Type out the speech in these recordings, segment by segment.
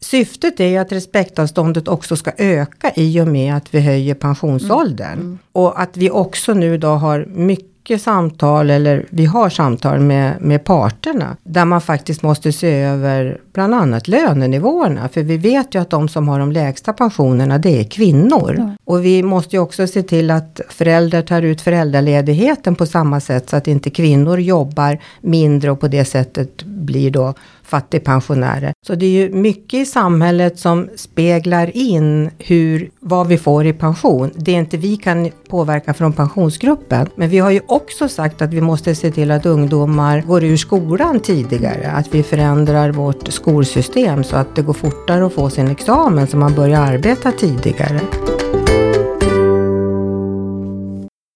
syftet är att respektavståndet också ska öka i och med att vi höjer pensionsåldern. Mm. Mm. Och att vi också nu då har mycket samtal, eller vi har samtal med, med parterna, där man faktiskt måste se över bland annat lönenivåerna. För vi vet ju att de som har de lägsta pensionerna, det är kvinnor. Ja. Och vi måste ju också se till att föräldrar tar ut föräldraledigheten på samma sätt, så att inte kvinnor jobbar mindre och på det sättet blir då fattigpensionärer. Så det är ju mycket i samhället som speglar in hur, vad vi får i pension. Det är inte vi kan påverka från pensionsgruppen. Men vi har ju också sagt att vi måste se till att ungdomar går ur skolan tidigare. Att vi förändrar vårt skolsystem så att det går fortare att få sin examen så man börjar arbeta tidigare.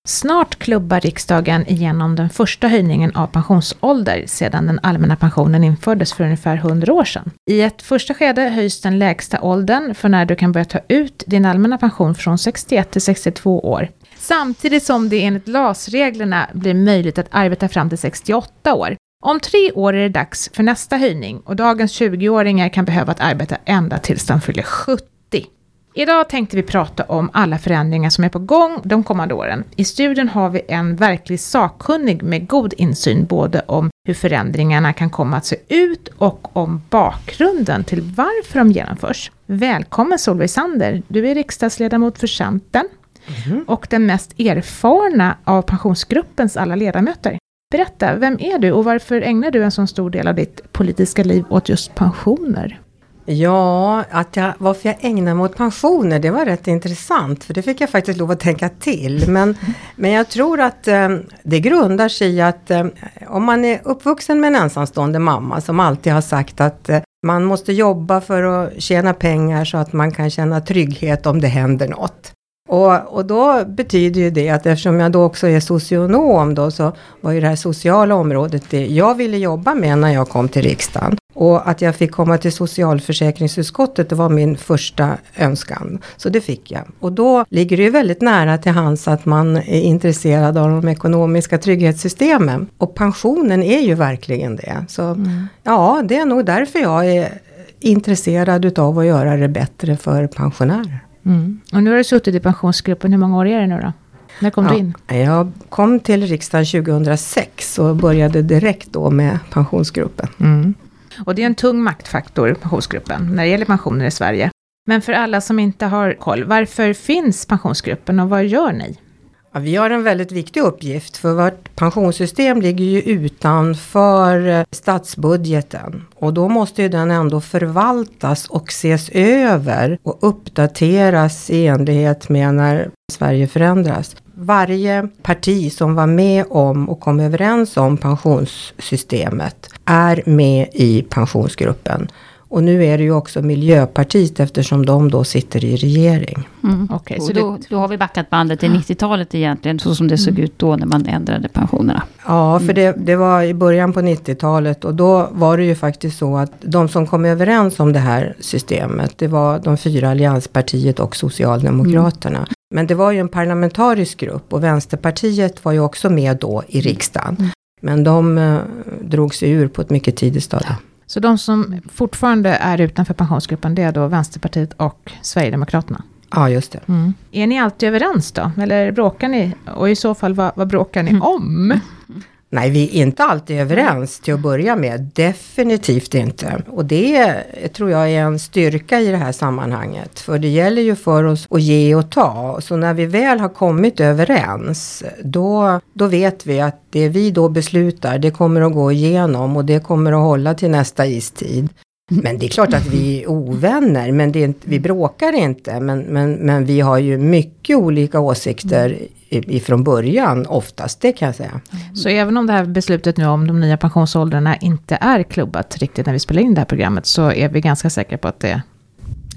Snart klubbar riksdagen igenom den första höjningen av pensionsålder sedan den allmänna pensionen infördes för ungefär 100 år sedan. I ett första skede höjs den lägsta åldern för när du kan börja ta ut din allmänna pension från 61 till 62 år. Samtidigt som det enligt LAS-reglerna blir möjligt att arbeta fram till 68 år. Om tre år är det dags för nästa höjning och dagens 20-åringar kan behöva att arbeta ända tills de fyller 70. Idag tänkte vi prata om alla förändringar som är på gång de kommande åren. I studion har vi en verklig sakkunnig med god insyn både om hur förändringarna kan komma att se ut och om bakgrunden till varför de genomförs. Välkommen Solveig Sander, du är riksdagsledamot för Centern mm. och den mest erfarna av pensionsgruppens alla ledamöter. Berätta, vem är du och varför ägnar du en så stor del av ditt politiska liv åt just pensioner? Ja, att jag, varför jag ägnar mig åt pensioner, det var rätt intressant. För det fick jag faktiskt lov att tänka till. Men, men jag tror att eh, det grundar sig i att eh, om man är uppvuxen med en ensamstående mamma som alltid har sagt att eh, man måste jobba för att tjäna pengar så att man kan känna trygghet om det händer något. Och, och då betyder ju det att eftersom jag då också är socionom då så var ju det här sociala området det jag ville jobba med när jag kom till riksdagen. Och att jag fick komma till socialförsäkringsutskottet, det var min första önskan. Så det fick jag. Och då ligger det ju väldigt nära till hands att man är intresserad av de ekonomiska trygghetssystemen. Och pensionen är ju verkligen det. Så mm. ja, det är nog därför jag är intresserad utav att göra det bättre för pensionärer. Mm. Och nu har du suttit i pensionsgruppen, hur många år är det nu då? När kom ja, du in? Jag kom till riksdagen 2006 och började direkt då med pensionsgruppen. Mm. Och det är en tung maktfaktor, pensionsgruppen, när det gäller pensioner i Sverige. Men för alla som inte har koll, varför finns pensionsgruppen och vad gör ni? Ja, vi har en väldigt viktig uppgift för vårt pensionssystem ligger ju utanför eh, statsbudgeten. Och då måste ju den ändå förvaltas och ses över och uppdateras i enlighet med när Sverige förändras. Varje parti som var med om och kom överens om pensionssystemet är med i pensionsgruppen. Och nu är det ju också Miljöpartiet eftersom de då sitter i regering. Mm. Okay, så då, då, har vi backat bandet till 90-talet egentligen, så som det såg mm. ut då när man ändrade pensionerna. Ja, för det, det var i början på 90-talet och då var det ju faktiskt så att de som kom överens om det här systemet, det var de fyra allianspartiet och Socialdemokraterna. Mm. Men det var ju en parlamentarisk grupp och Vänsterpartiet var ju också med då i riksdagen. Mm. Men de eh, drog sig ur på ett mycket tidigt stadium. Så de som fortfarande är utanför pensionsgruppen, det är då Vänsterpartiet och Sverigedemokraterna? Ja, just det. Mm. Är ni alltid överens då? Eller bråkar ni? Och i så fall, vad, vad bråkar ni om? Nej, vi är inte alltid överens till att börja med. Definitivt inte. Och det tror jag är en styrka i det här sammanhanget. För det gäller ju för oss att ge och ta. Så när vi väl har kommit överens, då, då vet vi att det vi då beslutar, det kommer att gå igenom och det kommer att hålla till nästa istid. Men det är klart att vi är ovänner, men det är inte, vi bråkar inte. Men, men, men vi har ju mycket olika åsikter ifrån början oftast, det kan jag säga. Så även om det här beslutet nu om de nya pensionsåldrarna inte är klubbat riktigt när vi spelar in det här programmet, så är vi ganska säkra på att det, det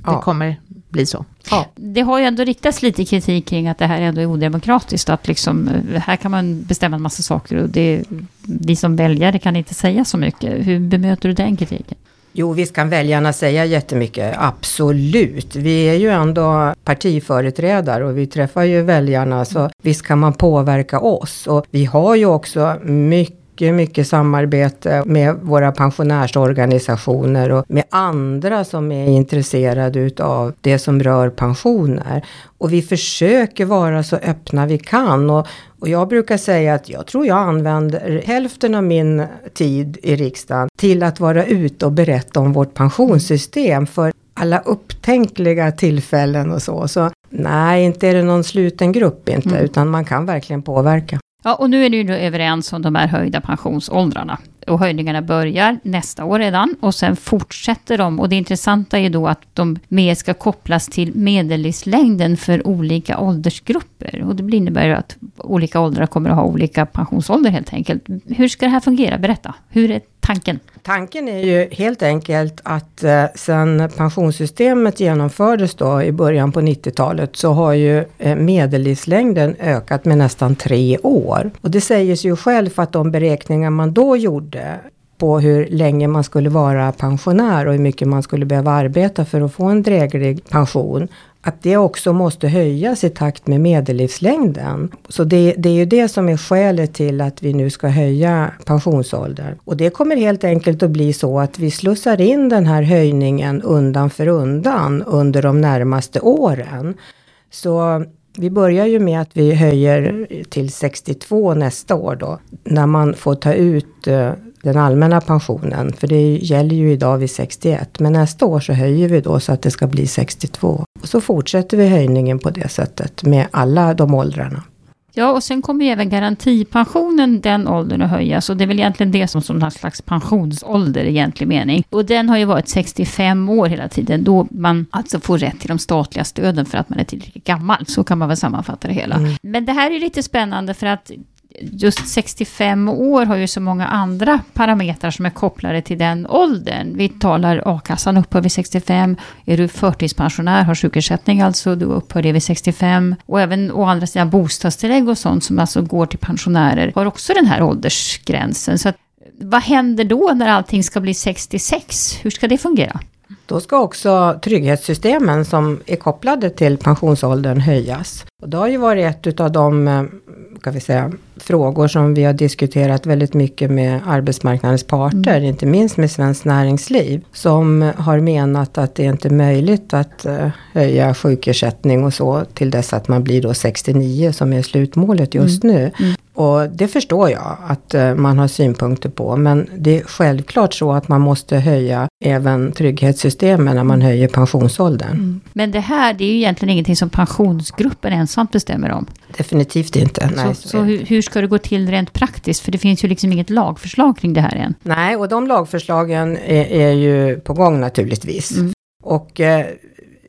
ja. kommer bli så. Ja. Det har ju ändå riktats lite kritik kring att det här ändå är odemokratiskt. Att liksom, här kan man bestämma en massa saker och det, vi som väljare kan inte säga så mycket. Hur bemöter du den kritiken? Jo, visst kan väljarna säga jättemycket, absolut. Vi är ju ändå partiföreträdare och vi träffar ju väljarna, så visst kan man påverka oss. Och vi har ju också mycket mycket, mycket samarbete med våra pensionärsorganisationer och med andra som är intresserade utav det som rör pensioner. Och vi försöker vara så öppna vi kan. Och, och jag brukar säga att jag tror jag använder hälften av min tid i riksdagen till att vara ute och berätta om vårt pensionssystem. För alla upptänkliga tillfällen och så. Så nej, inte är det någon sluten grupp inte, mm. utan man kan verkligen påverka. Ja, och nu är ni ju överens om de här höjda pensionsåldrarna. Och höjningarna börjar nästa år redan och sen fortsätter de. Och det intressanta är då att de mer ska kopplas till medellivslängden för olika åldersgrupper. Och det innebär ju att olika åldrar kommer att ha olika pensionsålder helt enkelt. Hur ska det här fungera? Berätta. Hur är tanken? Tanken är ju helt enkelt att eh, sen pensionssystemet genomfördes då i början på 90-talet så har ju eh, medellivslängden ökat med nästan tre år. Och det säger sig ju själv att de beräkningar man då gjorde på hur länge man skulle vara pensionär och hur mycket man skulle behöva arbeta för att få en dräglig pension att det också måste höjas i takt med medellivslängden. Så det, det, är ju det som är skälet till att vi nu ska höja pensionsåldern. Och det kommer helt enkelt att bli så att vi slussar in den här höjningen undan för undan under de närmaste åren. Så vi börjar ju med att vi höjer till 62 nästa år då, när man får ta ut eh, den allmänna pensionen. För det gäller ju idag vid 61. Men nästa år så höjer vi då så att det ska bli 62. Och så fortsätter vi höjningen på det sättet med alla de åldrarna. Ja, och sen kommer ju även garantipensionen, den åldern att höjas. Och det är väl egentligen det som, som någon slags pensionsålder i egentlig mening. Och den har ju varit 65 år hela tiden, då man alltså får rätt till de statliga stöden för att man är tillräckligt gammal. Så kan man väl sammanfatta det hela. Mm. Men det här är lite spännande för att just 65 år har ju så många andra parametrar som är kopplade till den åldern. Vi talar a-kassan upphör vid 65. Är du förtidspensionär, har sjukersättning alltså, då upphör det vid 65. Och även å andra sidan bostadstillägg och sånt som alltså går till pensionärer har också den här åldersgränsen. Så att, vad händer då när allting ska bli 66? Hur ska det fungera? Då ska också trygghetssystemen som är kopplade till pensionsåldern höjas. Och det har ju varit ett av de eh, ska vi säga, frågor som vi har diskuterat väldigt mycket med arbetsmarknadens parter, mm. inte minst med Svenskt Näringsliv, som har menat att det inte är möjligt att uh, höja sjukersättning och så till dess att man blir då 69 som är slutmålet just mm. nu. Mm. Och det förstår jag att uh, man har synpunkter på, men det är självklart så att man måste höja även trygghetssystemen när man höjer pensionsåldern. Mm. Men det här, det är ju egentligen ingenting som pensionsgruppen ensamt bestämmer om. Definitivt inte. Nej, så, så hur, hur, ska det gå till rent praktiskt? För det finns ju liksom inget lagförslag kring det här än. Nej, och de lagförslagen är, är ju på gång naturligtvis. Mm. Och eh,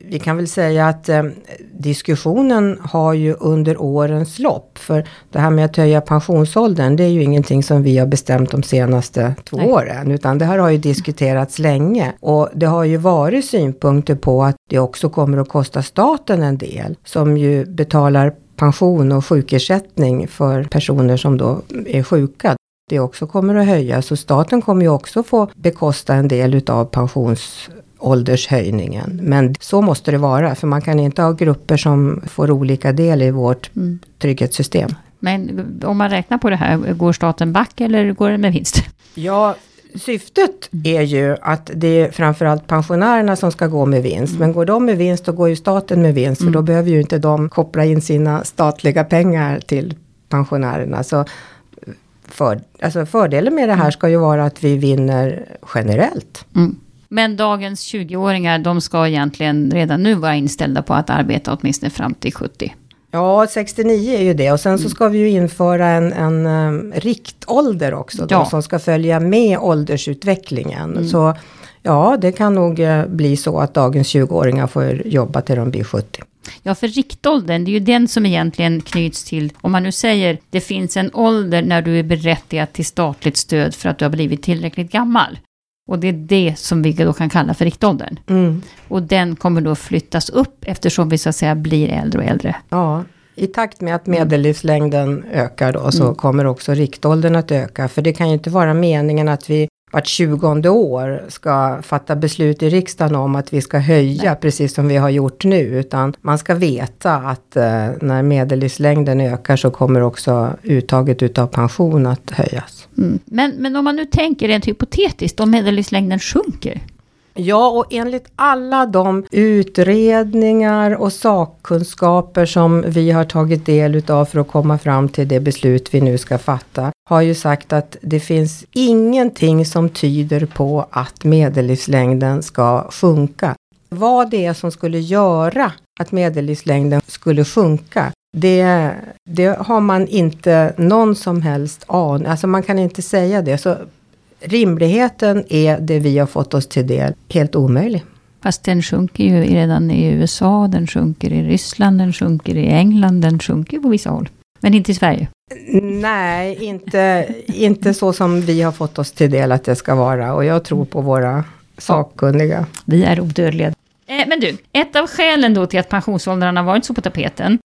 vi kan väl säga att eh, diskussionen har ju under årens lopp, för det här med att höja pensionsåldern, det är ju ingenting som vi har bestämt de senaste två Nej. åren, utan det här har ju diskuterats länge. Och det har ju varit synpunkter på att det också kommer att kosta staten en del, som ju betalar pension och sjukersättning för personer som då är sjuka. Det också kommer att höjas så staten kommer ju också få bekosta en del utav pensionsåldershöjningen. Men så måste det vara, för man kan inte ha grupper som får olika del i vårt mm. trygghetssystem. Men om man räknar på det här, går staten back eller går det med vinst? Ja, syftet är ju att det är framförallt pensionärerna som ska gå med vinst. Mm. Men går de med vinst då går ju staten med vinst. Mm. För då behöver ju inte de koppla in sina statliga pengar till pensionärerna. Så för, alltså fördelen med det här mm. ska ju vara att vi vinner generellt. Mm. Men dagens 20-åringar, de ska egentligen redan nu vara inställda på att arbeta åtminstone fram till 70. Ja, 69 är ju det och sen så mm. ska vi ju införa en, en um, riktålder också då, som ska följa med åldersutvecklingen. Mm. Så ja, det kan nog uh, bli så att dagens 20-åringar får jobba till de blir 70. Ja, för riktåldern, det är ju den som egentligen knyts till, om man nu säger, det finns en ålder när du är berättigad till statligt stöd för att du har blivit tillräckligt gammal. Och det är det som vi då kan kalla för riktåldern. Mm. Och den kommer då flyttas upp eftersom vi så att säga blir äldre och äldre. Ja, i takt med att medellivslängden ökar då så mm. kommer också riktåldern att öka. För det kan ju inte vara meningen att vi vart tjugonde år ska fatta beslut i riksdagen om att vi ska höja Nej. precis som vi har gjort nu. Utan man ska veta att eh, när medellivslängden ökar så kommer också uttaget utav pension att höjas. Mm. Men, men om man nu tänker rent hypotetiskt, om medellivslängden sjunker? Ja, och enligt alla de utredningar och sakkunskaper som vi har tagit del utav för att komma fram till det beslut vi nu ska fatta, har ju sagt att det finns ingenting som tyder på att medellivslängden ska sjunka. Vad det är som skulle göra att medellivslängden skulle sjunka, det, det har man inte någon som helst aning, alltså man kan inte säga det. Så rimligheten är det vi har fått oss till del helt omöjlig. Fast den sjunker ju redan i USA, den sjunker i Ryssland, den sjunker i England, den sjunker på vissa håll. Men inte i Sverige. Nej, inte, inte så som vi har fått oss till del att det ska vara. Och jag tror på våra sakkunniga. Vi är odödliga. Eh, men du, ett av skälen då till att pensionsåldrarna varit så på tapeten,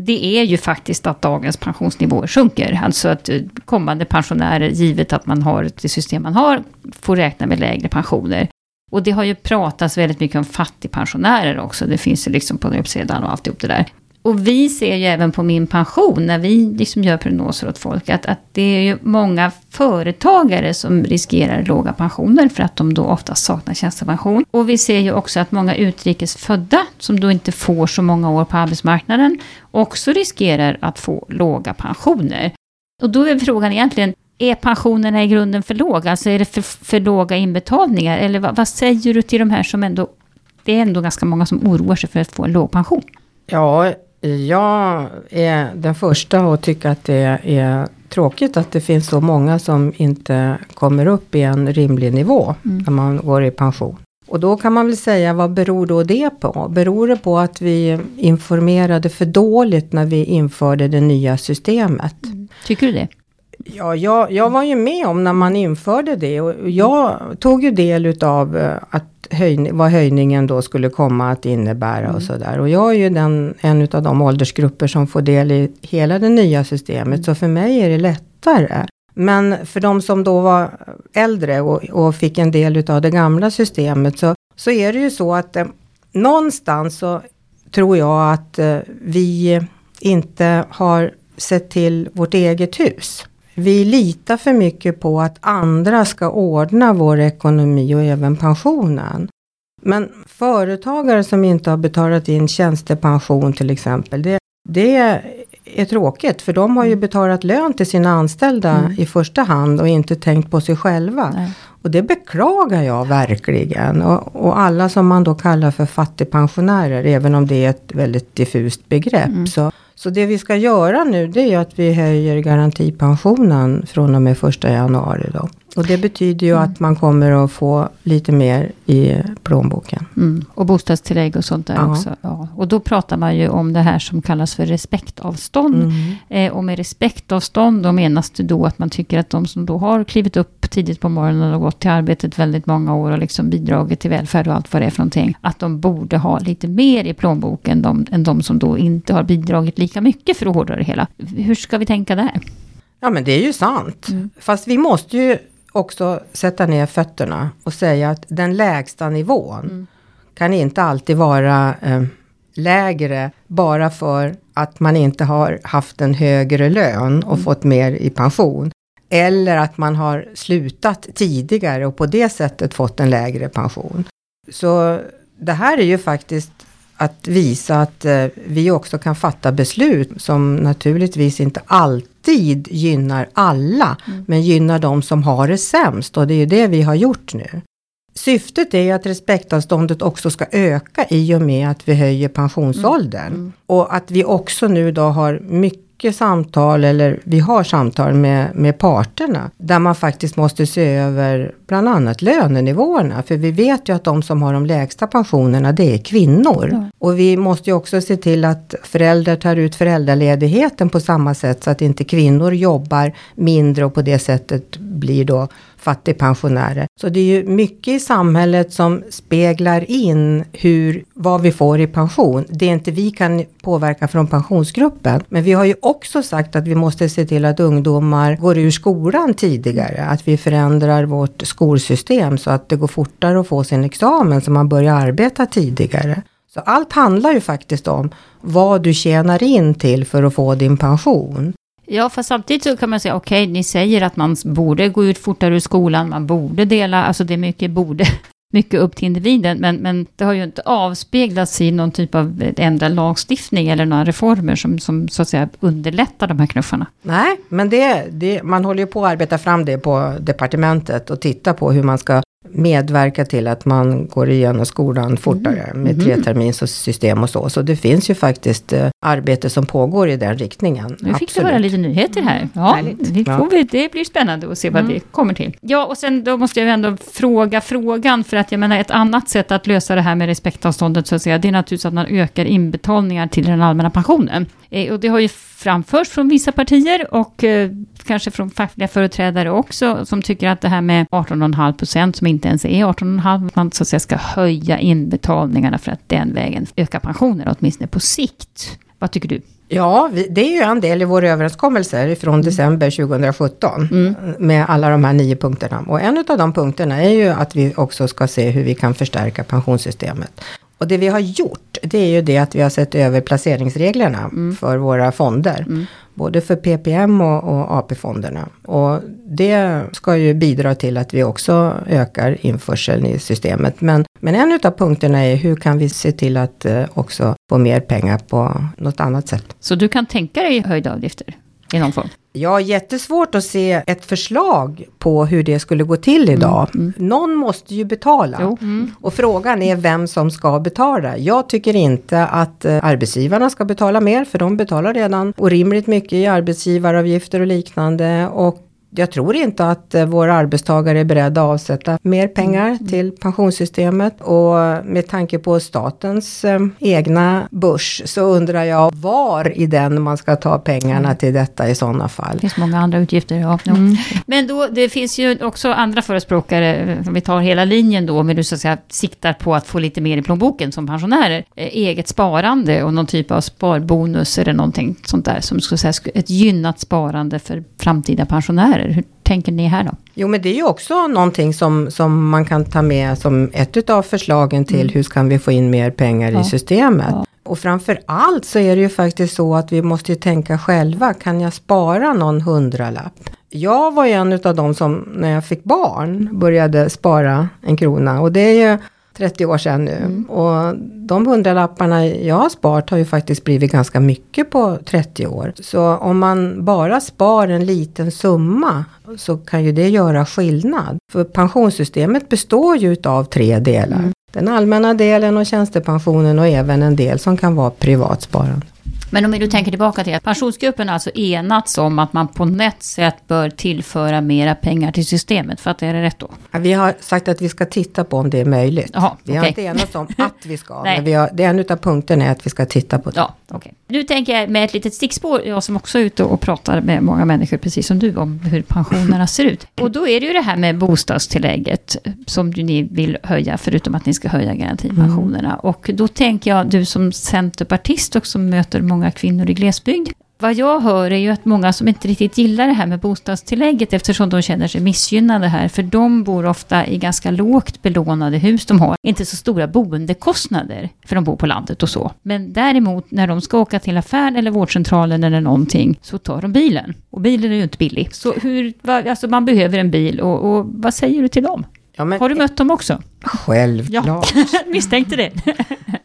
det är ju faktiskt att dagens pensionsnivåer sjunker. Alltså att eh, kommande pensionärer, givet att man har det system man har, får räkna med lägre pensioner. Och det har ju pratats väldigt mycket om fattigpensionärer också. Det finns ju liksom på uppsidan och alltihop det där. Och vi ser ju även på min pension, när vi liksom gör prognoser åt folk, att, att det är ju många företagare som riskerar låga pensioner för att de då ofta saknar tjänstepension. Och vi ser ju också att många utrikesfödda, som då inte får så många år på arbetsmarknaden, också riskerar att få låga pensioner. Och då är frågan egentligen, är pensionerna i grunden för låga? Alltså är det för, för låga inbetalningar? Eller vad, vad säger du till de här som ändå, det är ändå ganska många som oroar sig för att få en låg pension? Ja, jag är den första att tycka att det är tråkigt att det finns så många som inte kommer upp i en rimlig nivå mm. när man går i pension. Och då kan man väl säga, vad beror då det på? Beror det på att vi informerade för dåligt när vi införde det nya systemet? Mm. Tycker du det? Ja, jag, jag var ju med om när man införde det och jag tog ju del utav eh, att höjning, vad höjningen då skulle komma att innebära mm. och sådär. Och jag är ju den, en utav de åldersgrupper som får del i hela det nya systemet. Mm. Så för mig är det lättare. Men för de som då var äldre och, och fick en del utav det gamla systemet så, så är det ju så att eh, någonstans så tror jag att eh, vi inte har sett till vårt eget hus. Vi litar för mycket på att andra ska ordna vår ekonomi och även pensionen. Men företagare som inte har betalat in tjänstepension till exempel, det, det är tråkigt för de har ju mm. betalat lön till sina anställda mm. i första hand och inte tänkt på sig själva. Nej. Och det beklagar jag verkligen. Och, och, alla som man då kallar för fattigpensionärer, även om det är ett väldigt diffust begrepp, mm. så så det vi ska göra nu det är att vi höjer garantipensionen från och med första januari. Då. Och det betyder ju mm. att man kommer att få lite mer i plånboken. Mm. Och bostadstillägg och sånt där ja. också. Ja. Och då pratar man ju om det här som kallas för respektavstånd. Mm. Eh, och med respektavstånd då menas det då att man tycker att de som då har klivit upp tidigt på morgonen och gått till arbetet väldigt många år och liksom bidragit till välfärd och allt vad det är för någonting. Att de borde ha lite mer i plånboken de, än de som då inte har bidragit lika mycket för att hårdra det hela. Hur ska vi tänka där? Ja men det är ju sant. Mm. Fast vi måste ju också sätta ner fötterna och säga att den lägsta nivån mm. kan inte alltid vara eh, lägre bara för att man inte har haft en högre lön och mm. fått mer i pension. Eller att man har slutat tidigare och på det sättet fått en lägre pension. Så det här är ju faktiskt att visa att eh, vi också kan fatta beslut som naturligtvis inte alltid gynnar alla, mm. men gynnar de som har det sämst och det är ju det vi har gjort nu. Syftet är att respektavståndet också ska öka i och med att vi höjer pensionsåldern. Mm. Mm. Och att vi också nu då har mycket mycket samtal, eller vi har samtal med, med parterna, där man faktiskt måste se över bland annat lönenivåerna. För vi vet ju att de som har de lägsta pensionerna, det är kvinnor. Ja. Och vi måste ju också se till att föräldrar tar ut föräldraledigheten på samma sätt, så att inte kvinnor jobbar mindre och på det sättet blir då fattigpensionärer. Så det är ju mycket i samhället som speglar in hur, vad vi får i pension. Det är inte vi kan påverka från pensionsgruppen. Men vi har ju också sagt att vi måste se till att ungdomar går ur skolan tidigare. Att vi förändrar vårt skolsystem så att det går fortare att få sin examen så man börjar arbeta tidigare. Så allt handlar ju faktiskt om vad du tjänar in till för att få din pension. Ja, för samtidigt så kan man säga, okej, okay, ni säger att man borde gå ut fortare ur skolan, man borde dela, alltså det är mycket borde, mycket upp till individen, men, men det har ju inte avspeglats i någon typ av ändrad lagstiftning eller några reformer som, som så att säga underlättar de här knuffarna. Nej, men det, det, man håller ju på att arbeta fram det på departementet och titta på hur man ska medverka till att man går igenom skolan fortare mm. med tre termins system och så. Så det finns ju faktiskt eh, arbete som pågår i den riktningen. Nu fick du höra lite nyheter här. Ja, det, får vi, det blir spännande att se vad mm. det kommer till. Ja, och sen då måste jag ändå fråga frågan, för att jag menar ett annat sätt att lösa det här med respektavståndet, så att säga, det är naturligtvis att man ökar inbetalningar till den allmänna pensionen. Eh, och det har ju framförs från vissa partier och eh, kanske från fackliga företrädare också, som tycker att det här med 18,5 procent, som inte ens är 18,5, man så att säga ska höja inbetalningarna för att den vägen öka pensioner, åtminstone på sikt. Vad tycker du? Ja, det är ju en del i våra överenskommelser från mm. december 2017 mm. med alla de här nio punkterna. Och en av de punkterna är ju att vi också ska se hur vi kan förstärka pensionssystemet. Och det vi har gjort, det är ju det att vi har sett över placeringsreglerna mm. för våra fonder. Mm. Både för PPM och, och AP-fonderna. Och det ska ju bidra till att vi också ökar införseln i systemet. Men, men en av punkterna är hur kan vi se till att eh, också få mer pengar på något annat sätt. Så du kan tänka dig höjda avgifter? i någon form? Jag har jättesvårt att se ett förslag på hur det skulle gå till idag. Mm. Mm. Någon måste ju betala. Mm. Och frågan är vem som ska betala. Jag tycker inte att eh, arbetsgivarna ska betala mer, för de betalar redan orimligt mycket i arbetsgivaravgifter och liknande. Och jag tror inte att eh, våra arbetstagare är beredda att avsätta mer pengar mm. till pensionssystemet. Och med tanke på statens eh, egna börs så undrar jag var i den man ska ta pengarna till detta i sådana fall. Det finns många andra utgifter, ja. Mm. Men då, det finns ju också andra förespråkare, om vi tar hela linjen då, vi nu så att säga siktar på att få lite mer i plånboken som pensionärer. Eh, eget sparande och någon typ av sparbonus eller någonting sånt där som skulle säga ett gynnat sparande för framtida pensionärer pensionärer. Hur tänker ni här då? Jo men det är ju också någonting som, som man kan ta med som ett av förslagen till mm. hur kan vi få in mer pengar ja. i systemet. Ja. Och framför allt så är det ju faktiskt så att vi måste ju tänka själva, kan jag spara någon hundralapp? Jag var ju en av de som när jag fick barn började spara en krona och det är ju 30 år sedan nu. Mm. Och de hundralapparna jag har sparat har ju faktiskt blivit ganska mycket på 30 år. Så om man bara spar en liten summa så kan ju det göra skillnad. För pensionssystemet består ju av tre delar. Mm. Den allmänna delen och tjänstepensionen och även en del som kan vara privatsparande. Men om du tänker tillbaka till att pensionsgruppen alltså enats om att man på något sätt bör tillföra mera pengar till systemet. För att är det rätt då? vi har sagt att vi ska titta på om det är möjligt. Aha, vi har inte enats om att vi ska. men vi har, det är en av punkterna är att vi ska titta på det. Ja, okay. Nu tänker jag med ett litet stickspår, jag som också är ute och pratar med många människor, precis som du, om hur pensionerna ser ut. Och då är det ju det här med bostadstillägget som ni vill höja, förutom att ni ska höja garantipensionerna. Mm. Och då tänker jag, du som centerpartist och som möter många många kvinnor i glesbygd. Vad jag hör är ju att många som inte riktigt gillar det här med bostadstillägget eftersom de känner sig missgynnade här. För de bor ofta i ganska lågt belånade hus. De har inte så stora boendekostnader för de bor på landet och så. Men däremot när de ska åka till affären eller vårdcentralen eller någonting så tar de bilen. Och bilen är ju inte billig. Så hur, alltså man behöver en bil och, och vad säger du till dem? Ja, men, har du mött dem också? Självklart. Ja, misstänkte det.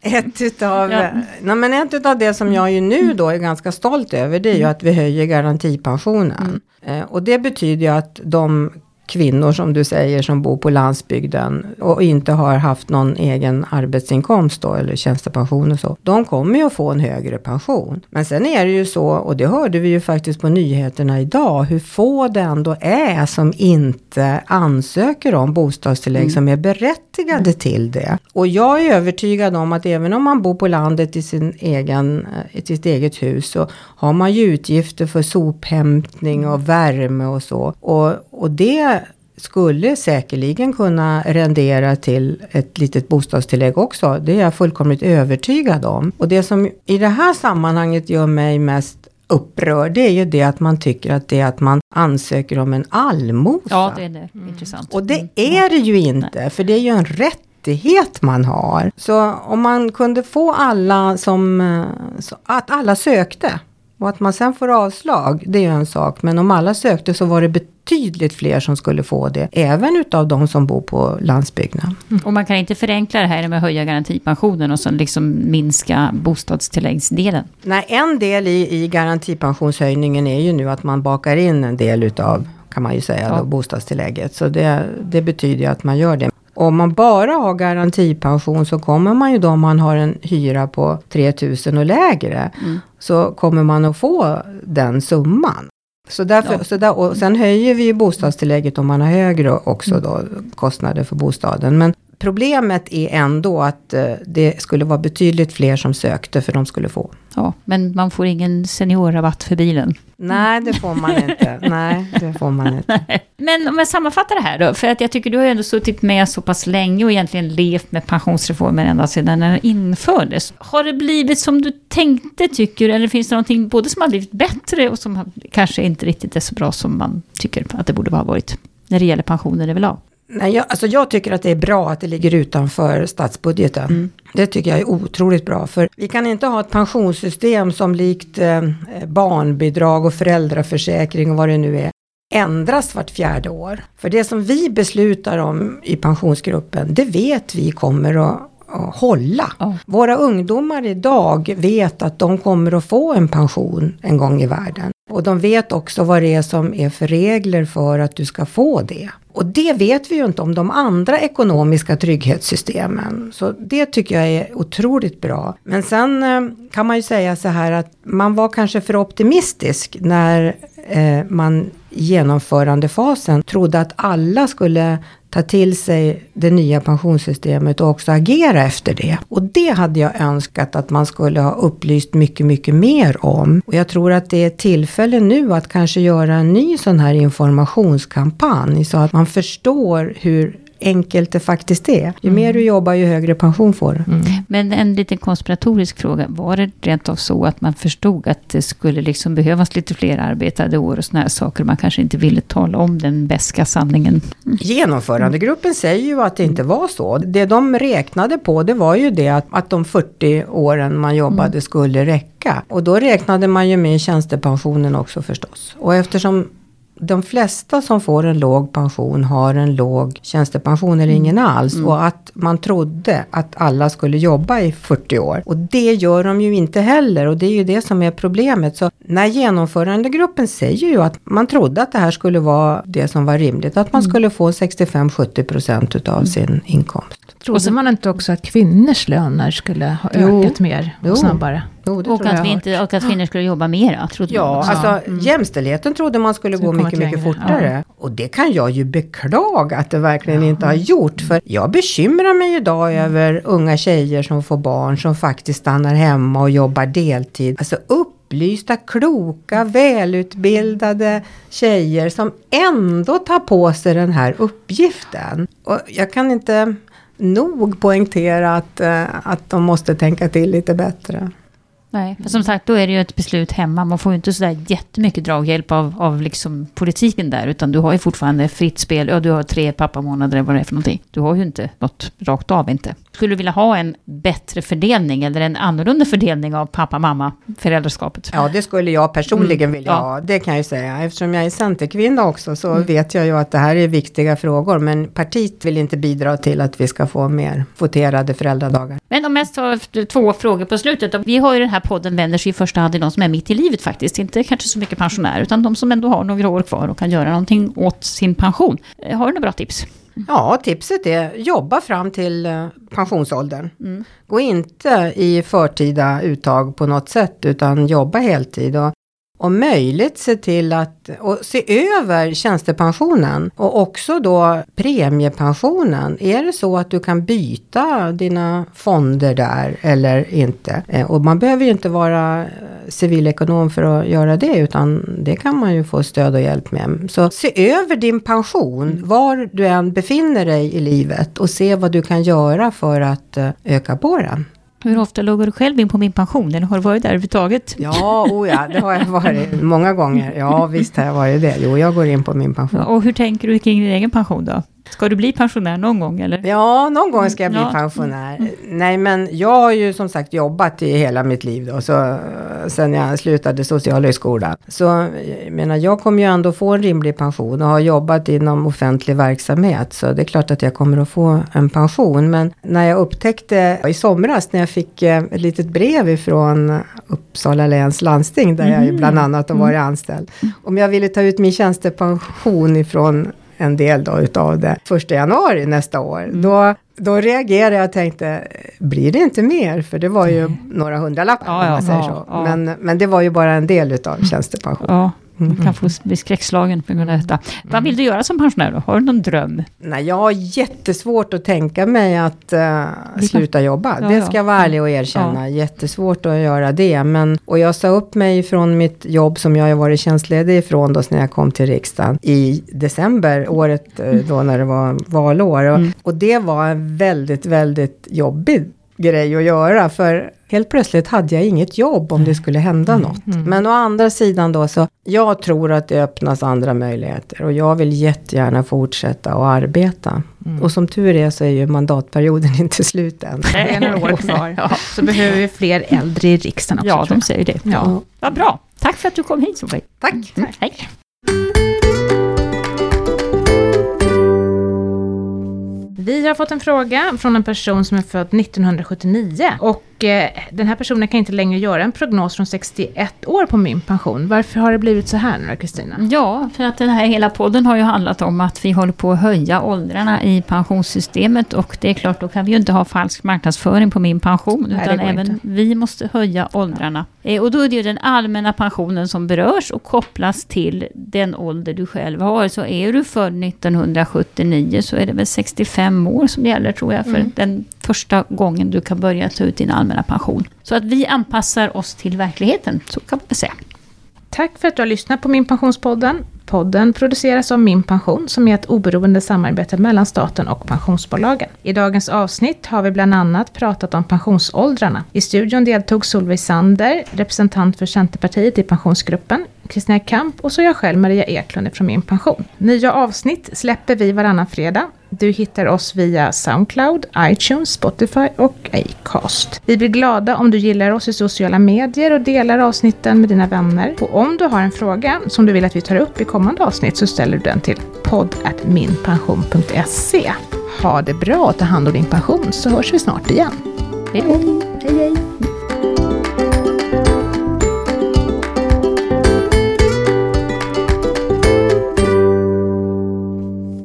ett utav, ja. nej, men ett utav det som jag ju nu då är ganska stolt över, det är ju mm. att vi höjer garantipensionen. Mm. Eh, och det betyder ju att de kvinnor som du säger som bor på landsbygden och inte har haft någon egen arbetsinkomst då eller tjänstepension och så. De kommer ju att få en högre pension. Men sen är det ju så, och det hörde vi ju faktiskt på nyheterna idag, hur få det ändå är som inte ansöker om bostadstillägg mm. som är berättigade till det. Och jag är övertygad om att även om man bor på landet i, sin egen, eh, i sitt eget hus så har man ju utgifter för sophämtning och värme och så. Och, och det skulle säkerligen kunna rendera till ett litet bostadstillägg också. Det är jag fullkomligt övertygad om. Och det som i det här sammanhanget gör mig mest upprörd, det är ju det att man tycker att det är att man ansöker om en allmosa. Ja, det är det. Intressant. Och det Mm. är det ju inte, för det är ju en rättighet man har. Så om man kunde få alla som, eh, att alla sökte och att man sen får avslag, det är ju en sak. Men om alla sökte så var det betydligt fler som skulle få det. Även utav de som bor på landsbygden. Och man kan inte förenkla det här med att höja garantipensionen och så liksom minska bostadstilläggsdelen. Nej, en del i, i garantipensionshöjningen är ju nu att man bakar in en del utav, kan man ju säga, Ja. då, bostadstillägget. Så det, det betyder ju att man gör det. Om man bara har garantipension så kommer man ju då om man har en hyra på 3000 och lägre. Mm. Så kommer man att få den summan. Så därför, Ja. så där, och sen höjer vi ju bostadstillägget om man har högre också då kostnader för bostaden. Men problemet är ändå att eh, det skulle vara betydligt fler som sökte för de skulle få. Ja, men man får ingen seniorrabatt för bilen. Nej, det får man inte. Nej, det får man inte. Men om jag sammanfattar det här då, för att jag tycker du har ju ändå suttit med så pass länge och egentligen levt med pensionsreformen ända sedan den infördes. Har det blivit som du tänkte tycker du, eller finns det någonting både som har blivit bättre och som kanske inte riktigt är så bra som man tycker att det borde ha varit? När det gäller pensioner överlag. Nej, jag, alltså jag tycker att det är bra att det ligger utanför statsbudgeten. Det tycker jag är otroligt bra. För vi kan inte ha ett pensionssystem som likt eh, barnbidrag och föräldraförsäkring och vad det nu är ändras vart fjärde år. För det som vi beslutar om i pensionsgruppen, det vet vi kommer att hålla. Ja. Våra ungdomar idag vet att de kommer att få en pension en gång i världen. Och de vet också vad det är som är för regler för att du ska få det. Och det vet vi ju inte om de andra ekonomiska trygghetssystemen. Så det tycker jag är otroligt bra. Men sen eh, kan man ju säga så här att man var kanske för optimistisk när eh, man i genomförandefasen trodde att alla skulle ta till sig det nya pensionssystemet och också agera efter det. Och det hade jag önskat att man skulle ha upplyst mycket, mycket mer om. Och jag tror att det är tillfälle nu att kanske göra en ny sån här informationskampanj så att man förstår hur enkelt det faktiskt är. Ju mer du jobbar ju högre pension får du. Men en liten konspiratorisk fråga. Var det rent av så att man förstod att det skulle liksom behövas lite fler arbetade år och såna här saker? Man kanske inte ville tala om den beska sanningen. Genomförandegruppen säger ju att det inte var så. Det de räknade på det var ju det att, att de 40 åren man jobbade skulle räcka. Och då räknade man ju med tjänstepensionen också förstås. Och eftersom de flesta som får en låg pension har en låg tjänstepension eller ingen alls. Och att man trodde att alla skulle jobba i 40 år. Och det gör de ju inte heller och det är ju det som är problemet. Så när genomförandegruppen säger ju att man trodde att det här skulle vara det som var rimligt. Att man skulle få 65-70% utav sin inkomst. Trodde man inte också att kvinnors löner skulle ha Jo. ökat mer och Jo. snabbare? Jo, det Och tror jag att, vi inte, och att kvinnor skulle jobba mera, trodde man Ja, också. alltså jämställdheten trodde man skulle gå mycket, mycket längre, fortare. Och det kan jag ju beklaga att det verkligen inte har gjort. För jag bekymrar mig idag över unga tjejer som får barn som faktiskt stannar hemma och jobbar deltid. Alltså upplysta, kloka, välutbildade tjejer som ändå tar på sig den här uppgiften. Och jag kan inte nog poängtera att, eh, att de måste tänka till lite bättre. Nej, för som sagt, då är det ju ett beslut hemma. Man får ju inte sådär jättemycket draghjälp av, av liksom politiken där, utan du har ju fortfarande fritt spel. Ja, du har tre pappamånader eller vad det är för någonting. Du har ju inte något rakt av inte. Skulle du vilja ha en bättre fördelning eller en annorlunda fördelning av pappa-mamma, föräldraskapet? Ja, det skulle jag personligen vilja ja. ha. Det kan jag ju säga. Eftersom jag är centerkvinna också så vet jag ju att det här är viktiga frågor. Men partiet vill inte bidra till att vi ska få mer kvoterade föräldradagar. Men om jag tar två frågor på slutet. Vi har ju den här podden vänder sig i första hand till de som är mitt i livet faktiskt. Inte kanske så mycket pensionärer, utan de som ändå har några år kvar och kan göra någonting åt sin pension. Eh, Har du några bra tips? Ja, tipset är jobba fram till eh, pensionsåldern. Mm. Gå inte i förtida uttag på något sätt utan jobba heltid. Och om möjligt se till att och se över tjänstepensionen och också då premiepensionen. Är det så att du kan byta dina fonder där eller inte? Eh, och man behöver ju inte vara eh, civilekonom för att göra det utan det kan man ju få stöd och hjälp med. Så se över din pension var du än befinner dig i livet och se vad du kan göra för att eh, öka på den. Hur ofta loggar du själv in på min pension? Eller har du varit där överhuvudtaget? Ja, oh ja, det har jag varit många gånger. Ja, visst har jag varit det. Jo, jag går in på min pension. Och hur tänker du kring din egen pension då? Ska du bli pensionär någon gång eller? Ja, någon gång ska jag bli Ja. pensionär. Nej, men jag har ju som sagt jobbat i hela mitt liv då, så, sen jag slutade socialhögskolan. Så jag menar, jag kommer ju ändå få en rimlig pension och har jobbat inom offentlig verksamhet. Så det är klart att jag kommer att få en pension. Men när jag upptäckte i somras när jag fick eh, ett litet brev ifrån Uppsala läns landsting, där jag ju bland annat har varit anställd. Om jag ville ta ut min tjänstepension ifrån en del då utav det första januari nästa år. Då, då reagerade jag och tänkte, blir det inte mer? För det var ju några hundralappar Ja, om man säger ja, så. ja. Men, men det var ju bara en del utav tjänstepension. Ja, man kan få bli skräckslagen på grund av detta. Vad vill du göra som pensionär då? Har du någon dröm? Nej, jag har jättesvårt att tänka mig att eh, sluta jobba. Ja, det ja. ska jag vara ärlig och erkänna. Jättesvårt att göra det. Men, och jag sa upp mig från mitt jobb som jag har varit tjänstledig ifrån då när jag kom till riksdagen i december, året eh, då när det var valår. Och, Mm. och det var en väldigt, väldigt jobbig grej att göra. För helt plötsligt hade jag inget jobb om det skulle hända något. Men å andra sidan då så, jag tror att det öppnas andra möjligheter. Och jag vill jättegärna fortsätta att arbeta. Och som tur är så är ju mandatperioden inte slut än. Det är några år kvar. Så behöver vi fler äldre i riksdagen också. Ja, de säger det. Ja. Vad bra. Tack för att du kom hit Solveig. Tack! Mm, hej. Vi har fått en fråga från en person som är född 1979 och eh, den här personen kan inte längre göra en prognos från 61 år på min pension. Varför har det blivit så här nu Kristina? Ja, för att den här hela podden har ju handlat om att vi håller på att höja åldrarna i pensionssystemet och det är klart, då kan vi ju inte ha falsk marknadsföring på min pension, Nej, utan även inte. vi måste höja åldrarna. Eh, Och då är det ju den allmänna pensionen som berörs och kopplas till den ålder du själv har. Så är du född 1979 så är det väl 65 år som gäller tror jag, för den första gången du kan börja ta ut din allmänna pension. Så att vi anpassar oss till verkligheten, så kan man säga. Tack för att du har lyssnat på Min Pensionspodden. Podden produceras av Min Pension som är ett oberoende samarbete mellan staten och pensionsbolagen. I dagens avsnitt har vi bland annat pratat om pensionsåldrarna. I studion deltog Solveig Sander, representant för Centerpartiet i pensionsgruppen, Kristina Kamp och så jag själv Maria Eklund från Min Pension. Nya avsnitt släpper vi varannan fredag. Du hittar oss via Soundcloud, iTunes, Spotify och Acast. Vi blir glada om du gillar oss i sociala medier och delar avsnitten med dina vänner. Och om du har en fråga som du vill att vi tar upp i kommande avsnitt så ställer du den till podd.minpension.se. Ha det bra och ta hand om din pension så hörs vi snart igen. Hej då! Hej hej!